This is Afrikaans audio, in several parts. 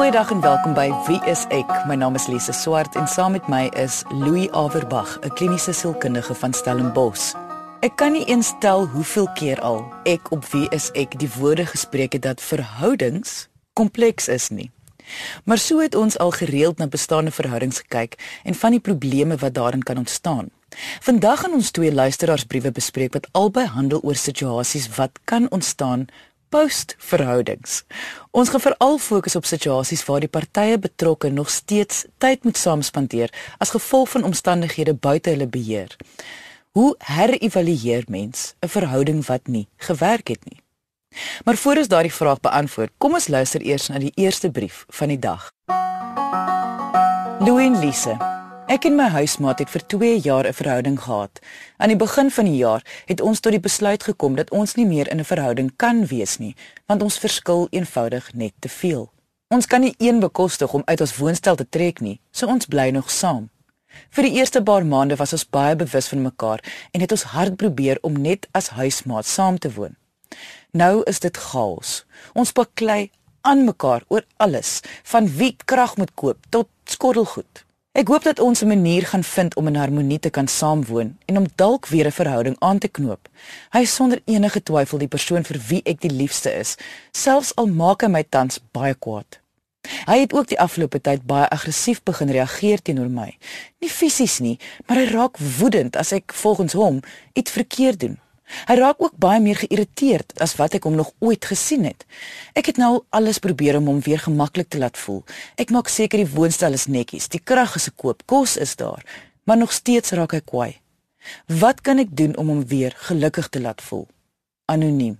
Goeiedag en welkom by Wie is ek? My naam is Lise Swart en saam met my is Louis Averbag, 'n kliniese sielkundige van Stellenbosch. Ek kan nie eens tel hoeveel keer al ek op Wie is ek die woorde gespreek het dat verhoudings kompleks is nie. Maar so het ons al gereeld na bestaande verhoudings gekyk en van die probleme wat daarin kan ontstaan. Vandag gaan ons twee luisteraarsbriewe bespreek wat albei handel oor situasies wat kan ontstaan post-verhoudings. Ons gaan veral fokus op situasies waar die partye betrokke nog steeds tyd moet saam spandeer as gevolg van omstandighede buite hulle beheer. Hoe herëvalueer mens 'n verhouding wat nie gewerk het nie? Maar voor ons daardie vraag beantwoord, kom ons luister eers na die eerste brief van die dag. Louis en Lise Ek en my huismaat het vir 2 jaar 'n verhouding gehad. Aan die begin van die jaar het ons tot die besluit gekom dat ons nie meer in 'n verhouding kan wees nie, want ons verskil eenvoudig net te veel. Ons kan nie een bekostig om uit ons woonstel te trek nie, so ons bly nog saam. Vir die eerste paar maande was ons baie bewus van mekaar en het ons hard probeer om net as huismaat saam te woon. Nou is dit chaos. Ons baklei aan mekaar oor alles, van wie krag moet koop tot skottelgoed. Ek hoop dat ons 'n manier gaan vind om in harmonie te kan saamwoon en om dalk weer 'n verhouding aan te knoop. Hy is sonder enige twyfel die persoon vir wie ek die liefste is, selfs al maak hy my tans baie kwaad. Hy het ook die afgelope tyd baie aggressief begin reageer teenoor my. Nie fisies nie, maar hy raak woedend as ek volgens hom iets verkeerd doen. Hy raak ook baie meer geïrriteerd as wat ek hom nog ooit gesien het. Ek het nou alles probeer om hom weer gemaklik te laat voel. Ek maak seker die woonstel is netjies, die krag is gekoop, kos is daar, maar nog steeds raak hy kwaai. Wat kan ek doen om hom weer gelukkig te laat voel? Anoniem.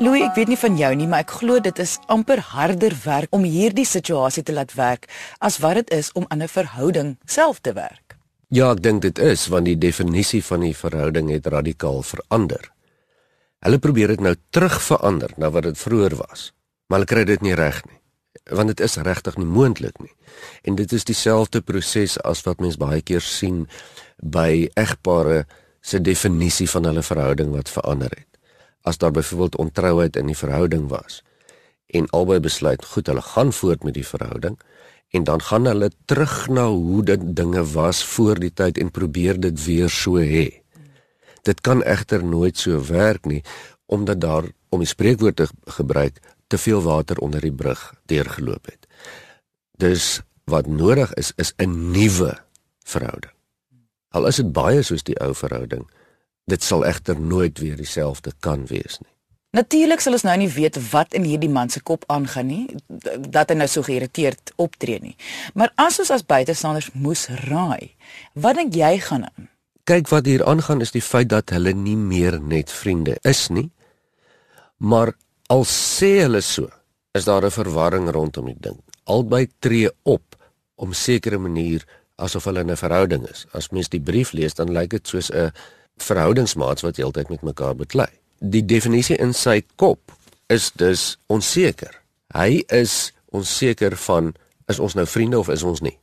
Louis, ek weet nie van jou nie, maar ek glo dit is amper harder werk om hierdie situasie te laat werk as wat dit is om aan 'n verhouding self te werk. Ja, ek dink dit is want die definisie van die verhouding het radikaal verander. Hulle probeer dit nou terugverander na wat dit vroeër was, maar hulle kry dit nie reg nie. Want dit is regtig nie moontlik nie. En dit is dieselfde proses as wat mens baie keer sien by egpare se definisie van hulle verhouding wat verander het. As daar byvoorbeeld ontrouheid in die verhouding was en albei besluit goed, hulle gaan voort met die verhouding, en dan gaan hulle terug na hoe dit dinge was voor die tyd en probeer dit weer so hê. Dit kan egter nooit so werk nie omdat daar om die spreekwoord te gebruik te veel water onder die brug deurgeloop het. Dus wat nodig is is 'n nuwe verhouding. Al is dit baie soos die ou verhouding, dit sal egter nooit weer dieselfde kan wees nie. Natuurlik sal ons nou nie weet wat in hierdie man se kop aangaan nie, dat hy nou so geïrriteerd optree nie. Maar as ons as buitestanders moes raai, wat dink jy gaan aan? Kyk wat hier aangaan is die feit dat hulle nie meer net vriende is nie. Maar al sê hulle so, is daar 'n verwarring rondom die ding. Albei tree op om sekere manier asof hulle in 'n verhouding is. As mens die brief lees, dan lyk dit soos 'n verhoudingsmaats wat heeltyd met mekaar beklei die definisie in sy kop is dus onseker. Hy is onseker van is ons nou vriende of is ons nie.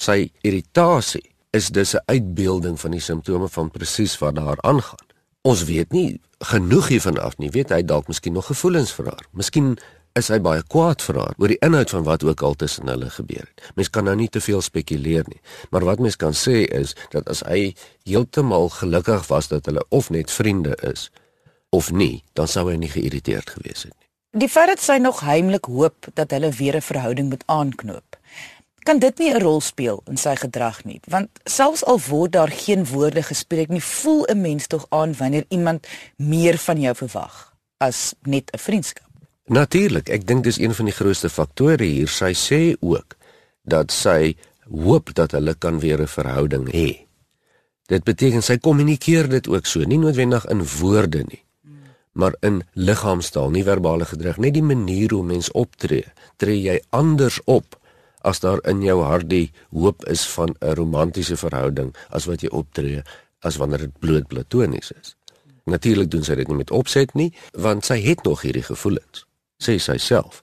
Sy irritasie is dus 'n uitbeelding van die simptome van presies wat daar aangaan. Ons weet nie genoeg hiervan af nie. Weet hy dalk miskien nog gevoelens vir haar. Miskien is hy baie kwaad vir haar oor die inhoud van wat ook al tussen hulle gebeur het. Mens kan nou nie te veel spekuleer nie, maar wat mens kan sê is dat as hy heeltemal gelukkig was dat hulle of net vriende is, of nie, dan sou hy nie geïrriteerd gewees het nie. Die feit dat sy nog heimlik hoop dat hulle weer 'n verhouding moet aanknoop, kan dit nie 'n rol speel in sy gedrag nie, want selfs al word daar geen woorde gespreek nie, voel 'n mens tog aan wanneer iemand meer van jou verwag as net 'n vriendskap. Natuurlik, ek dink dis een van die grootste faktore hier. Sy sê ook dat sy hoop dat hulle kan weer 'n verhouding hê. Dit beteken sy kommunikeer dit ook so, nie noodwendig in woorde nie maar in liggaamstaal, nie verbale gedrag, net die manier hoe mens optree. Tree jy anders op as daar in jou hart die hoop is van 'n romantiese verhouding as wat jy optree as wanneer dit bloot platonies is. Natuurlik doen sy dit nie met opset nie, want sy het nog hierdie gevoelens, sê sy self.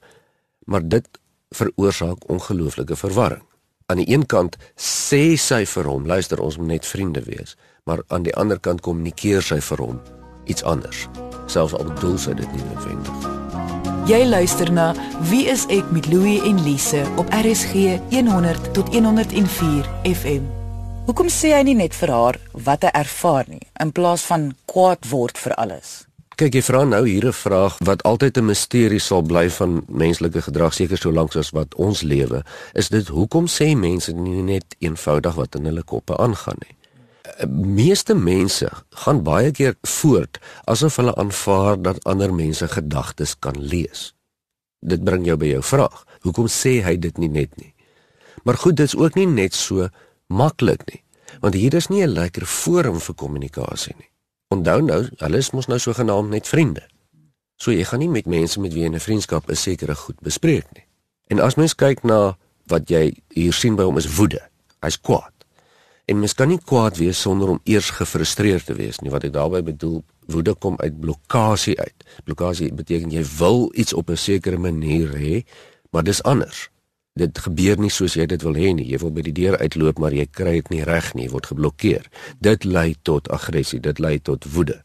Maar dit veroorsaak ongelooflike verwarring. Aan die een kant sê sy vir hom, luister, ons moet net vriende wees, maar aan die ander kant kommunikeer sy vir hom iets anders selfs al bedoel sy dit nie noodwendig. Jy luister na Wie is ek met Louie en Lise op RSG 100 tot 104 FM. Hoekom sê hy nie net vir haar wat hy ervaar nie in plaas van kwaad word vir alles? Kyk, jy vra nou hier 'n vraag wat altyd 'n misterie sal bly van menslike gedrag seker so lank as wat ons lewe. Is dit hoekom sê mense nie net eenvoudig wat in hulle koppe aangaan nie? Meeste mense gaan baie keer voort asof hulle aanvaar dat ander mense gedagtes kan lees. Dit bring jou by jou vraag. Hoekom sê hy dit nie net nie? Maar goed, dit's ook nie net so maklik nie. Want hier is nie 'n lekker forum vir kommunikasie nie. Onthou nou, hulle is mos nou sogenaamd net vriende. So jy gaan nie met mense met wie jy 'n vriendskap 'n sekere goed bespreek nie. En as mens kyk na wat jy hier sien by hom is woede. Hy's kwaad. En mens kan nie kwaad wees sonder om eers gefrustreerd te wees nie. Wat ek daarmee bedoel, woede kom uit blokkade uit. Blokkade beteken jy wil iets op 'n sekere manier hê, maar dis anders. Dit gebeur nie soos jy dit wil hê nie. Jy wil by die deur uitloop, maar jy kry dit nie reg nie, jy word geblokkeer. Dit lei tot aggressie, dit lei tot woede.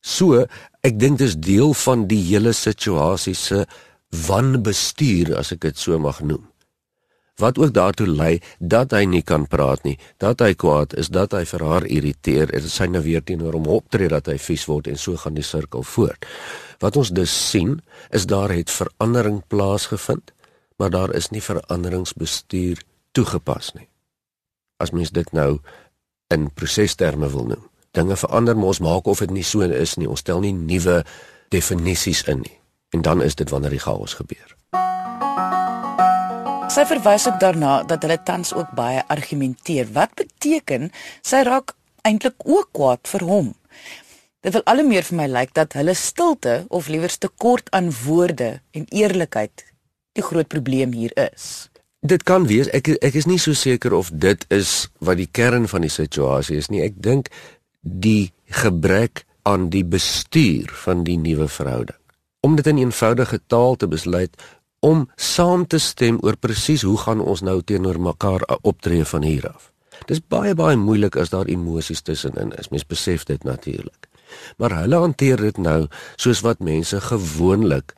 So, ek dink dis deel van die hele situasie se wanbestuur as ek dit so mag noem wat ook daartoe lei dat hy nie kan praat nie, dat hy kwaad is, dat hy vir haar irriteer, en sy nou weer teenoor hom optree dat hy vies word en so gaan die sirkel voort. Wat ons dus sien, is daar het verandering plaasgevind, maar daar is nie veranderingsbestuur toegepas nie. As mens dit nou in prosesterme wil noem. Dinge verander, maar ons maak of dit nie so is nie. Ons stel nie nuwe definisies in nie. En dan is dit wanneer die chaos gebeur. Sy verwys ook daarna dat hulle tans ook baie argumenteer. Wat beteken sy raak eintlik ook kwaad vir hom? Dit wil al meer vir my lyk dat hulle stilte of liewer tekort aan woorde en eerlikheid die groot probleem hier is. Dit kan wees ek ek is nie so seker of dit is wat die kern van die situasie is nie. Ek dink die gebrek aan die bestuur van die nuwe verhouding. Om dit in eenvoudige taal te besluit, om saam te stem oor presies hoe gaan ons nou teenoor mekaar optree van hier af. Dis baie baie moeilik as daar emosies tussenin is. Mens besef dit natuurlik. Maar hulle hanteer dit nou soos wat mense gewoonlik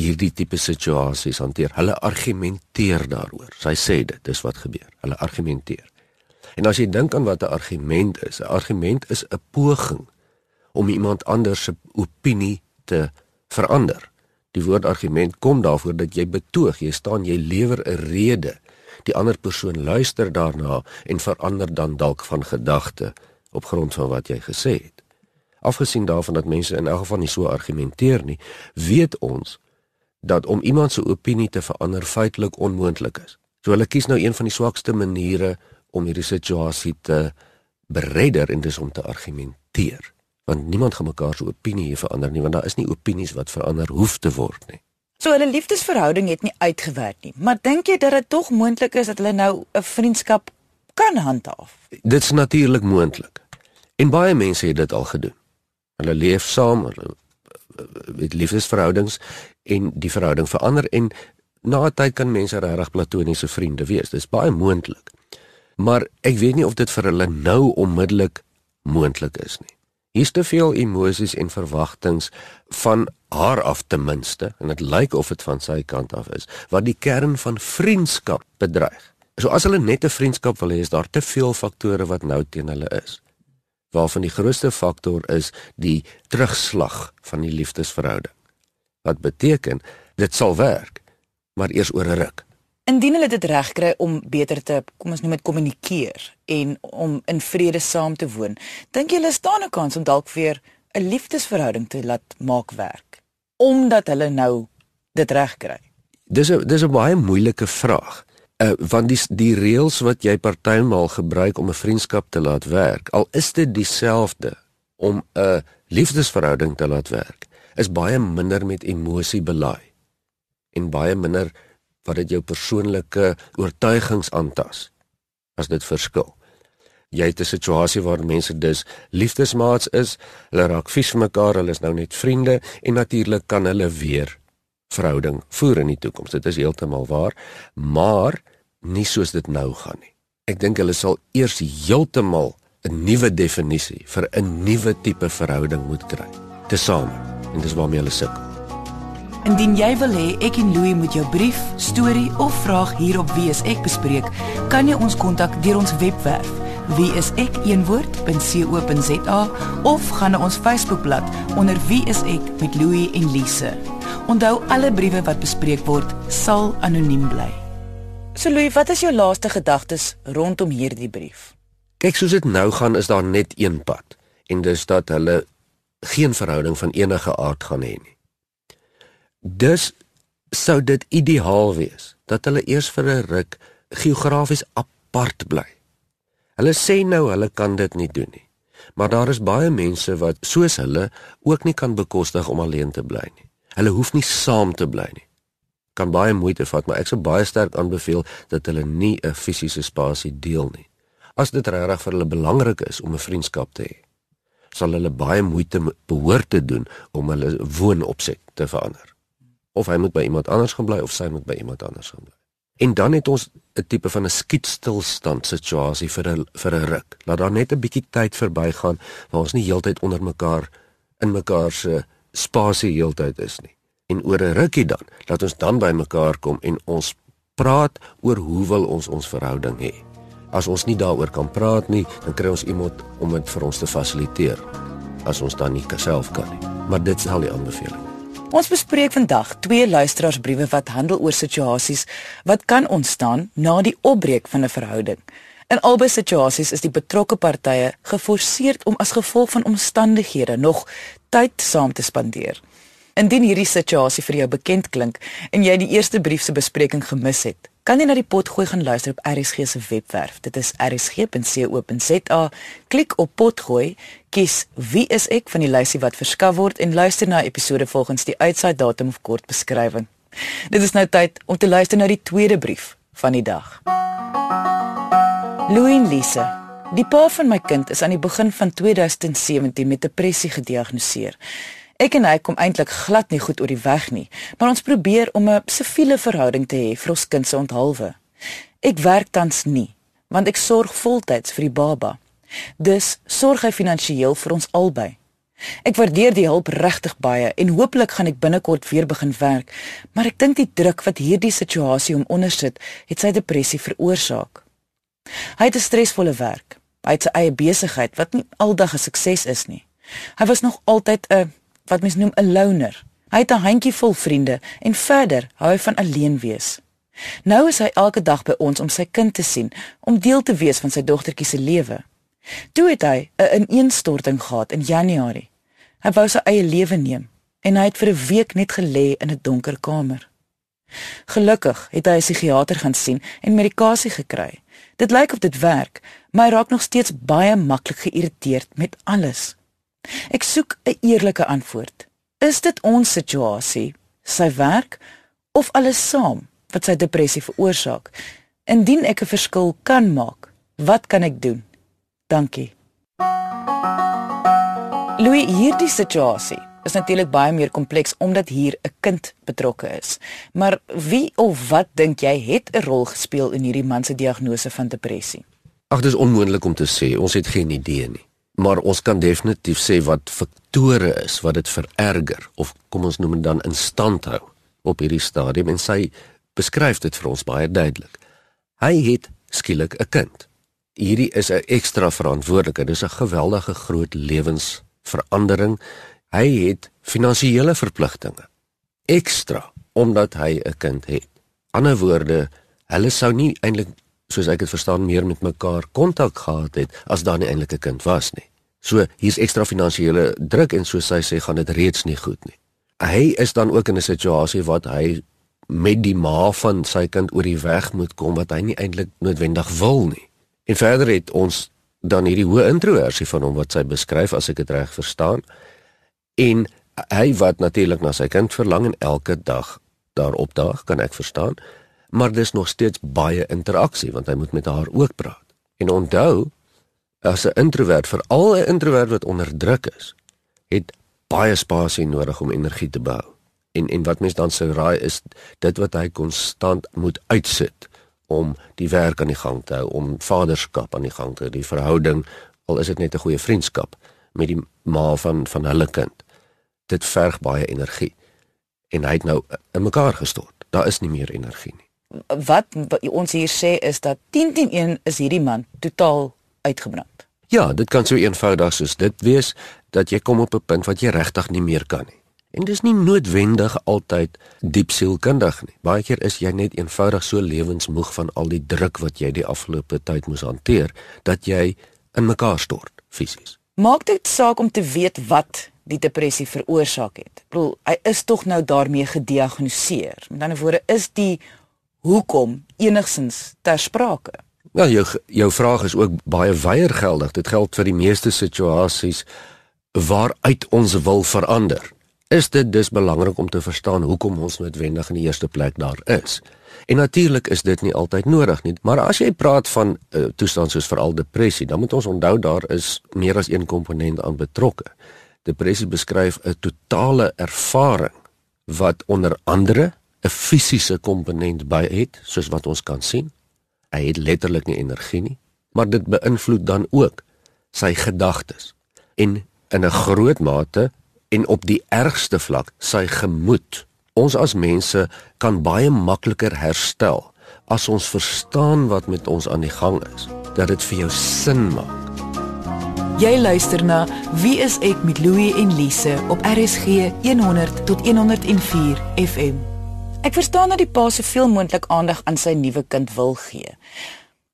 hierdie tipe situasies hanteer. Hulle argumenteer daaroor. Sy sê dit, dis wat gebeur. Hulle argumenteer. En as jy dink aan wat 'n argument is, 'n argument is 'n poging om iemand anders se opinie te verander. Die woord argument kom daarvoor dat jy betoog, jy staan, jy lewer 'n rede. Die ander persoon luister daarna en verander dan dalk van gedagte op grond van wat jy gesê het. Afgesien daarvan dat mense in elk geval nie so argumenteer nie, weet ons dat om iemand se opinie te verander feitelik onmoontlik is. So hulle kies nou een van die swakste maniere om hierdie situasie te beredder en dis om te argumenteer want niemand gaan mekaar se opinie verander nie want daar is nie opinies wat verander hoef te word nie. So hulle liefdesverhouding het nie uitgewerk nie, maar dink jy dat dit tog moontlik is dat hulle nou 'n vriendskap kan handhaaf? Dit's natuurlik moontlik. En baie mense het dit al gedoen. Hulle leef saam, hulle met liefdesverhoudings en die verhouding verander en na 'n tyd kan mense regtig platoniese vriende wees. Dis baie moontlik. Maar ek weet nie of dit vir hulle nou onmiddellik moontlik is nie. Hier's te veel emosies en verwagtinge van haar af ten minste en dit lyk of dit van sy kant af is wat die kern van vriendskap bedreig. So as hulle net 'n vriendskap wil hê, is daar te veel faktore wat nou teen hulle is. Waarvan die grootste faktor is die terugslag van die liefdesverhouding. Wat beteken dit sal werk, maar eers oor 'n ruk. Indien hulle dit regkry om beter te kom ons noem dit kommunikeer en om in vrede saam te woon, dink jy hulle staan 'n kans om dalk weer 'n liefdesverhouding te laat maak werk omdat hulle nou dit regkry? Dis 'n dis 'n baie moeilike vraag. Uh want die die reëls wat jy partymal gebruik om 'n vriendskap te laat werk, al is dit dieselfde om 'n liefdesverhouding te laat werk, is baie minder met emosie belaai en baie minder wat dit jou persoonlike oortuigings aantas as dit verskil. Jy het 'n situasie waar mense dus liefdesmaats is, hulle raak vies vir mekaar, hulle is nou net vriende en natuurlik kan hulle weer verhouding voer in die toekoms. Dit is heeltemal waar, maar nie soos dit nou gaan nie. Ek dink hulle sal eers heeltemal 'n nuwe definisie vir 'n nuwe tipe verhouding moet kry. Tesame. En dis waarmee hulle sukkel. Indien jy wil hê ek en Louie moet jou brief, storie of vraag hier op Wie is ek bespreek, kan jy ons kontak deur ons webwerf wieisek.co.za of gaan na ons Facebookblad onder Wie is ek met Louie en Lise. Onthou alle briewe wat bespreek word sal anoniem bly. So Louie, wat is jou laaste gedagtes rondom hierdie brief? Kyk, soos dit nou gaan, is daar net een pad en dis dat hulle geen verhouding van enige aard gaan hê nie. Dus sou dit ideaal wees dat hulle eers vir 'n ruk geografies apart bly. Hulle sê nou hulle kan dit nie doen nie. Maar daar is baie mense wat soos hulle ook nie kan bekostig om alleen te bly nie. Hulle hoef nie saam te bly nie. Kan baie moeite vat, maar ek sou baie sterk aanbeveel dat hulle nie 'n fisiese spasie deel nie. As dit regtig vir hulle belangrik is om 'n vriendskap te hê sal hulle baie moeite behoort te doen om hulle woonopset te verander. Of hy moet by iemand anders gaan bly of sy moet by iemand anders gaan bly. En dan het ons 'n tipe van 'n skietstilstand situasie vir 'n vir 'n ruk. Laat daar net 'n bietjie tyd verbygaan waar ons nie heeltyd onder mekaar in mekaar se spasie heeltyd is nie. En oor 'n rukkie dan, laat ons dan by mekaar kom en ons praat oor hoe wil ons ons verhouding hê. As ons nie daaroor kan praat nie, dan kry ons iemand om dit vir ons te fasiliteer. As ons dan nie self kan nie. Maar dit is al die aanbeveling. Ons bespreek vandag twee luisteraarsbriewe wat handel oor situasies wat kan ontstaan na die opbreek van 'n verhouding. In albei situasies is die betrokke partye geforseerd om as gevolg van omstandighede nog tyd saam te spandeer. Indien hierdie situasie vir jou bekend klink en jy die eerste brief se bespreking gemis het, kan jy na die potgooi gaan luister op RSG se webwerf. Dit is rsg.co.za. Klik op potgooi, kies wie is ek van die lysie wat verskaf word en luister na episode volgens die uitsaai datum of kort beskrywing. Dit is nou tyd om te luister na die tweede brief van die dag. Louis Lise Die pa van my kind is aan die begin van 2017 met depressie gediagnoseer. Ek en hy kom eintlik glad nie goed oor die weg nie, maar ons probeer om 'n siviele verhouding te hê vir ons kind se onthaalwe. Ek werk tans nie, want ek sorg voltyds vir die baba. Dus sorg hy finansiëel vir ons albei. Ek waardeer die hulp regtig baie en hooplik gaan ek binnekort weer begin werk, maar ek dink die druk wat hierdie situasie hom ondersit, het sy depressie veroorsaak. Hy het 'n stresvolle werk. Hy het sy eie besigheid wat nie aldag 'n sukses is nie. Hy was nog altyd 'n wat mens noem 'n loner. Hy het 'n handjievol vriende en verder hou hy van alleen wees. Nou is hy elke dag by ons om sy kind te sien, om deel te wees van sy dogtertjie se lewe. Toe het hy 'n ineenstorting gehad in Januarie. Hy wou sy eie lewe neem en hy het vir 'n week net gelê in 'n donker kamer. Gelukkig het hy 'n psigiater gaan sien en medikasie gekry. Dit lyk of dit werk, maar hy raak nog steeds baie maklik geïrriteerd met alles. Ek soek 'n eerlike antwoord. Is dit ons situasie, sy werk of alles saam wat sy depressie veroorsaak? Indien ek 'n verskil kan maak, wat kan ek doen? Dankie. Louis, hierdie situasie is natuurlik baie meer kompleks omdat hier 'n kind betrokke is. Maar wie of wat dink jy het 'n rol gespeel in hierdie man se diagnose van depressie? Ag, dit is onmoontlik om te sê. Ons het geen idee nie maar ons kan definitief sê wat faktore is wat dit vererger of kom ons noem dit dan in stand hou op hierdie stadium en sy beskryf dit vir ons baie duidelik. Hy het skielik 'n kind. Hierdie is 'n ekstra verantwoordelikheid. Dis 'n geweldige groot lewensverandering. Hy het finansiële verpligtinge ekstra omdat hy 'n kind het. Ander woorde, hulle sou nie eintlik soos ek dit verstaan meer met mekaar kontak gehad het as daar nie eintlik 'n kind was nie. So hier's ekstra finansiële druk en soos sy sê gaan dit reeds nie goed nie. Hy is dan ook in 'n situasie wat hy met die ma van sy kind oor die weg moet kom wat hy nie eintlik noodwendig wil nie. En verder het ons dan hierdie hoë introversie van hom wat sy beskryf as ek dit reg verstaan. En hy wat natuurlik na sy kind verlang en elke dag daarop daag, kan ek verstaan maar dis nog steeds baie interaksie want hy moet met haar ook praat. En onthou, as 'n introwert vir al 'n introwert wat onderdruk is, het baie spasie nodig om energie te bou. En en wat mens dan sou raai is dit wat hy konstant moet uitsit om die werk aan die gang te hou, om vaderskap aan die gang te hou, die verhouding, al is dit net 'n goeie vriendskap met die ma van van hulle kind. Dit verg baie energie. en hy het nou in mekaar gestort. Daar is nie meer energie nie. Wat, wat ons hier sê is dat 10 teen 1 is hierdie man totaal uitgebrand. Ja, dit kan so eenvoudig soos dit wees dat jy kom op 'n punt wat jy regtig nie meer kan nie. En dis nie noodwendig altyd diep sielkundig nie. Baie keer is jy net eenvoudig so lewensmoeg van al die druk wat jy die afgelope tyd moes hanteer dat jy in mekaar stort fisies. Maak dit saak om te weet wat die depressie veroorsaak het. Ek bedoel, hy is tog nou daarmee gediagnoseer. Met ander woorde, is die hoekom enigsins ter sprake? Ja, jou jou vraag is ook baie wyer geldig. Dit geld vir die meeste situasies waaruit ons wil verander. Is dit dus belangrik om te verstaan hoekom ons noodwendig in die eerste plek daar is? En natuurlik is dit nie altyd nodig nie, maar as jy praat van 'n uh, eh, toestand soos veral depressie, dan moet ons onthou daar is meer as een komponent aan betrokke. Depressie beskryf 'n totale ervaring wat onder andere 'n fisiese komponent by het, soos wat ons kan sien. Hy het letterlik nie energie nie, maar dit beïnvloed dan ook sy gedagtes en in 'n groot mate en op die ergste vlak sy gemoed. Ons as mense kan baie makliker herstel as ons verstaan wat met ons aan die gang is, dat dit vir jou sin maak. Jy luister na Wie is ek met Louie en Lise op RSG 100 tot 104 FM. Ek verstaan dat die pa soveel moontlik aandag aan sy nuwe kind wil gee.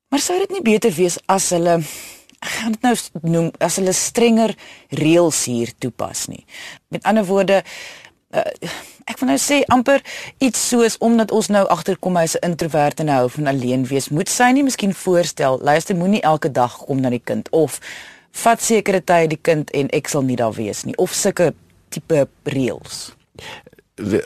Maar sou dit nie beter wees as hulle ek gaan dit nou noem as hulle strenger reëls hier toepas nie. Met ander woorde uh, ek wil nou sê amper iets soos omdat ons nou agterkom hy's 'n introvert en hou van alleen wees, moet sy nie miskien voorstel, luister moenie elke dag kom na die kind of vat sekere tye die kind en ek sal nie daar wees nie of sulke tipe reëls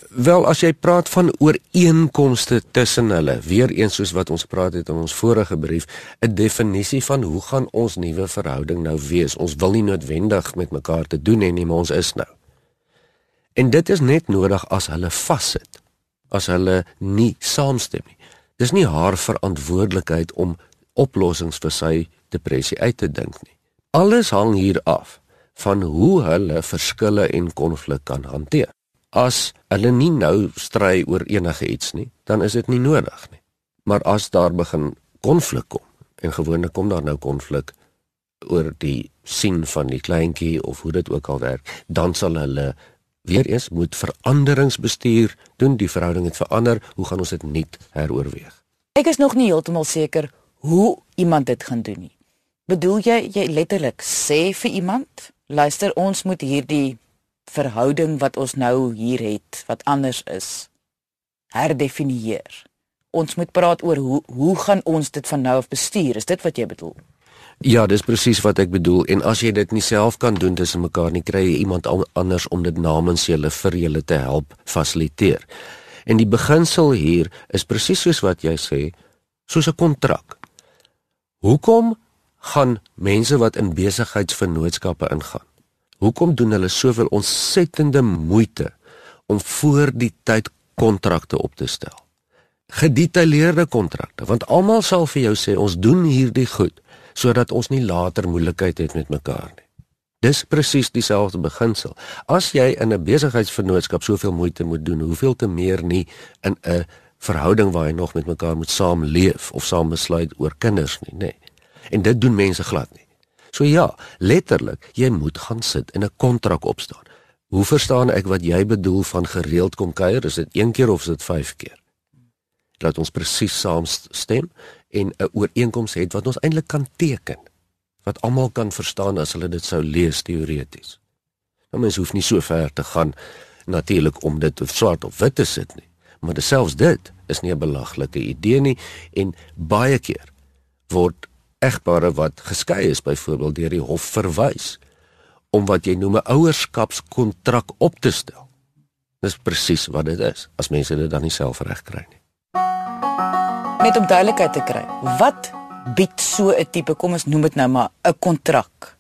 wel as jy praat van ooreenkomste tussen hulle weer eens soos wat ons praat het in ons vorige brief 'n definisie van hoe gaan ons nuwe verhouding nou wees? Ons wil nie noodwendig met mekaar te doen hê nie maar ons is nou. En dit is net nodig as hulle vassit as hulle nie saamstem nie. Dis nie haar verantwoordelikheid om oplossings vir sy depressie uit te dink nie. Alles hang hier af van hoe hulle verskille en konflik kan hanteer as hulle nie nou stry oor enige iets nie, dan is dit nie nodig nie. Maar as daar begin konflik kom en gewoonlik kom daar nou konflik oor die sin van die kleintjie of hoe dit ook al werk, dan sal hulle weer eens moet veranderingsbestuur doen, die verhouding het verander, hoe gaan ons dit nuut heroorweeg? Ek is nog nie heeltemal seker hoe iemand dit gaan doen nie. Bedoel jy jy letterlik sê vir iemand, luister ons moet hierdie verhouding wat ons nou hier het wat anders is herdefinieer. Ons moet praat oor hoe hoe gaan ons dit van nou af bestuur? Is dit wat jy bedoel? Ja, dis presies wat ek bedoel en as jy dit nie self kan doen tussen mekaar nie, kry jy iemand anders om dit namens julle vir julle te help fasiliteer. En die beginsel hier is presies soos wat jy sê, soos 'n kontrak. Hoekom gaan mense wat in besigheidsvennootskappe ingaan Hoekom doen hulle soveel ontsettende moeite om voor die tyd kontrakte op te stel? Gedetailleerde kontrakte, want almal sal vir jou sê ons doen hierdie goed sodat ons nie later moeilikheid het met mekaar nie. Dis presies dieselfde beginsel. As jy in 'n besigheidsvennootskap soveel moeite moet doen, hoeveel te meer nie in 'n verhouding waar jy nog met mekaar moet saamleef of saam besluit oor kinders nie, nê. En dit doen mense glad nie. So ja, letterlik, jy moet gaan sit en 'n kontrak opstaan. Hoe verstaan ek wat jy bedoel van gereeld kom kuier? Is dit een keer of is dit 5 keer? Laat ons presies saamstem en 'n ooreenkoms het wat ons eintlik kan teken. Wat almal kan verstaan as hulle dit sou lees teoreties. Nou mens hoef nie so ver te gaan natuurlik om dit of swart of wit te sit nie. Maar selfs dit is nie 'n belaglike idee nie en baie keer word egpare wat geskei is byvoorbeeld deur die hof verwys om wat jy noem 'n ouerskapskontrak op te stel. Dis presies wat dit is as mense dit dan nie self reg kry nie. Net om duidelikheid te kry, wat bied so 'n tipe kom ons noem dit nou maar 'n kontrak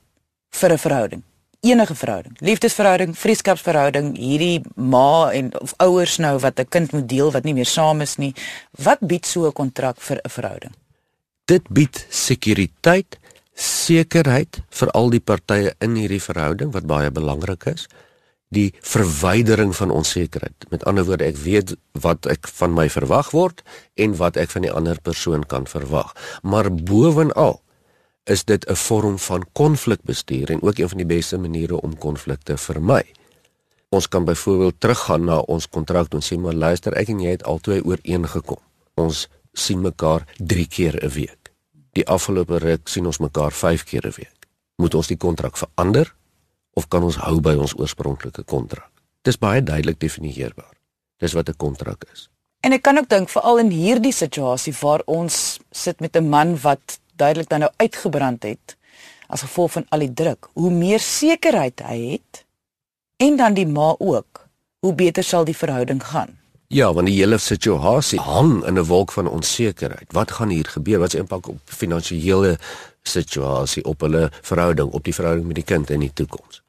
vir 'n verhouding? Enige verhouding, liefdesverhouding, vriendskapsverhouding, hierdie ma en of ouers nou wat 'n kind moet deel wat nie meer saam is nie, wat bied so 'n kontrak vir 'n verhouding? Dit bied sekuriteit, sekerheid vir al die partye in hierdie verhouding wat baie belangrik is. die verwydering van onsekerheid. Met ander woorde, ek weet wat ek van my verwag word en wat ek van die ander persoon kan verwag. Maar bovenal is dit 'n vorm van konflikbestuur en ook een van die beste maniere om konflikte vermy. Ons kan byvoorbeeld teruggaan na ons kontrak en sê maar luister, ek en jy het albei ooreengekom. Ons sien mekaar 3 keer 'n week. Die afgelope ruk sien ons mekaar 5 keer 'n week. Moet ons die kontrak verander of kan ons hou by ons oorspronklike kontrak? Dis baie duidelik definieerbaar. Dis wat 'n kontrak is. En ek kan ook dink veral in hierdie situasie waar ons sit met 'n man wat duidelik dan nou uitgebrand het as gevolg van al die druk, hoe meer sekerheid hy het en dan die ma ook, hoe beter sal die verhouding gaan. Ja, want die hele situasie hang in 'n wolk van onsekerheid. Wat gaan hier gebeur? Wat se impak op finansiële situasie op hulle verhouding, op die verhouding met die kind in die toekoms?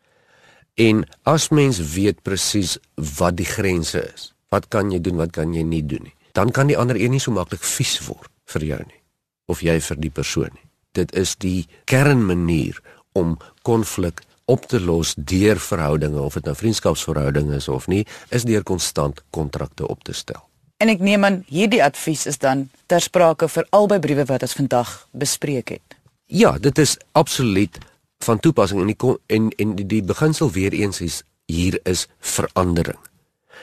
En as mens weet presies wat die grense is, wat kan jy doen, wat kan jy nie doen nie, dan kan die ander een nie so maklik vies word vir jou nie of jy vir die persoon nie. Dit is die kernmanier om konflik op te los deur verhoudinge of dit nou vriendskapsverhoudinge is of nie, is deur konstant kontrakte op te stel. En ek neem aan hierdie advies is dan ter sprake vir albei briewe wat ons vandag bespreek het. Ja, dit is absoluut van toepassing en die en en die, die beginsel weer eens is hier is verandering.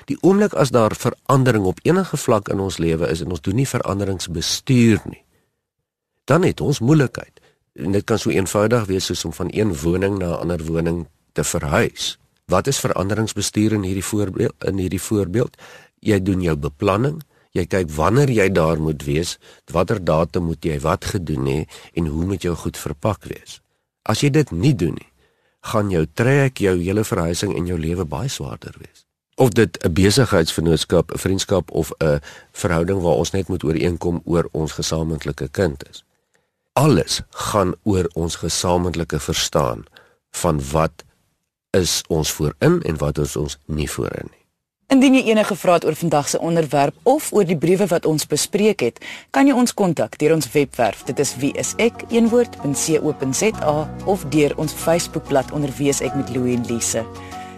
Die oomblik as daar verandering op enige vlak in ons lewe is en ons doen nie veranderingsbestuur nie, dan het ons moeilikheid. En dit kan so eenvoudig wees soos om van een woning na 'n ander woning te verhuis. Wat is veranderingsbestuur in hierdie voorbeeld in hierdie voorbeeld? Jy doen jou beplanning, jy kyk wanneer jy daar moet wees, watter datum moet jy wat gedoen hê en hoe moet jou goed verpak wees. As jy dit nie doen nie, gaan jou trek jou hele verhuising en jou lewe baie swaarder wees. Of dit 'n besigheidsvennootskap, 'n vriendskap of 'n verhouding waar ons net moet ooreenkom oor ons gesamentlike kind is alles gaan oor ons gesamentlike verstaan van wat is ons voorin en wat is ons nie voorin nie. Indien jy enige vrae het oor vandag se onderwerp of oor die briewe wat ons bespreek het, kan jy ons kontak deur ons webwerf. Dit is wieisek.co.za of deur ons Facebookblad onder wieisek met Louie en Lise.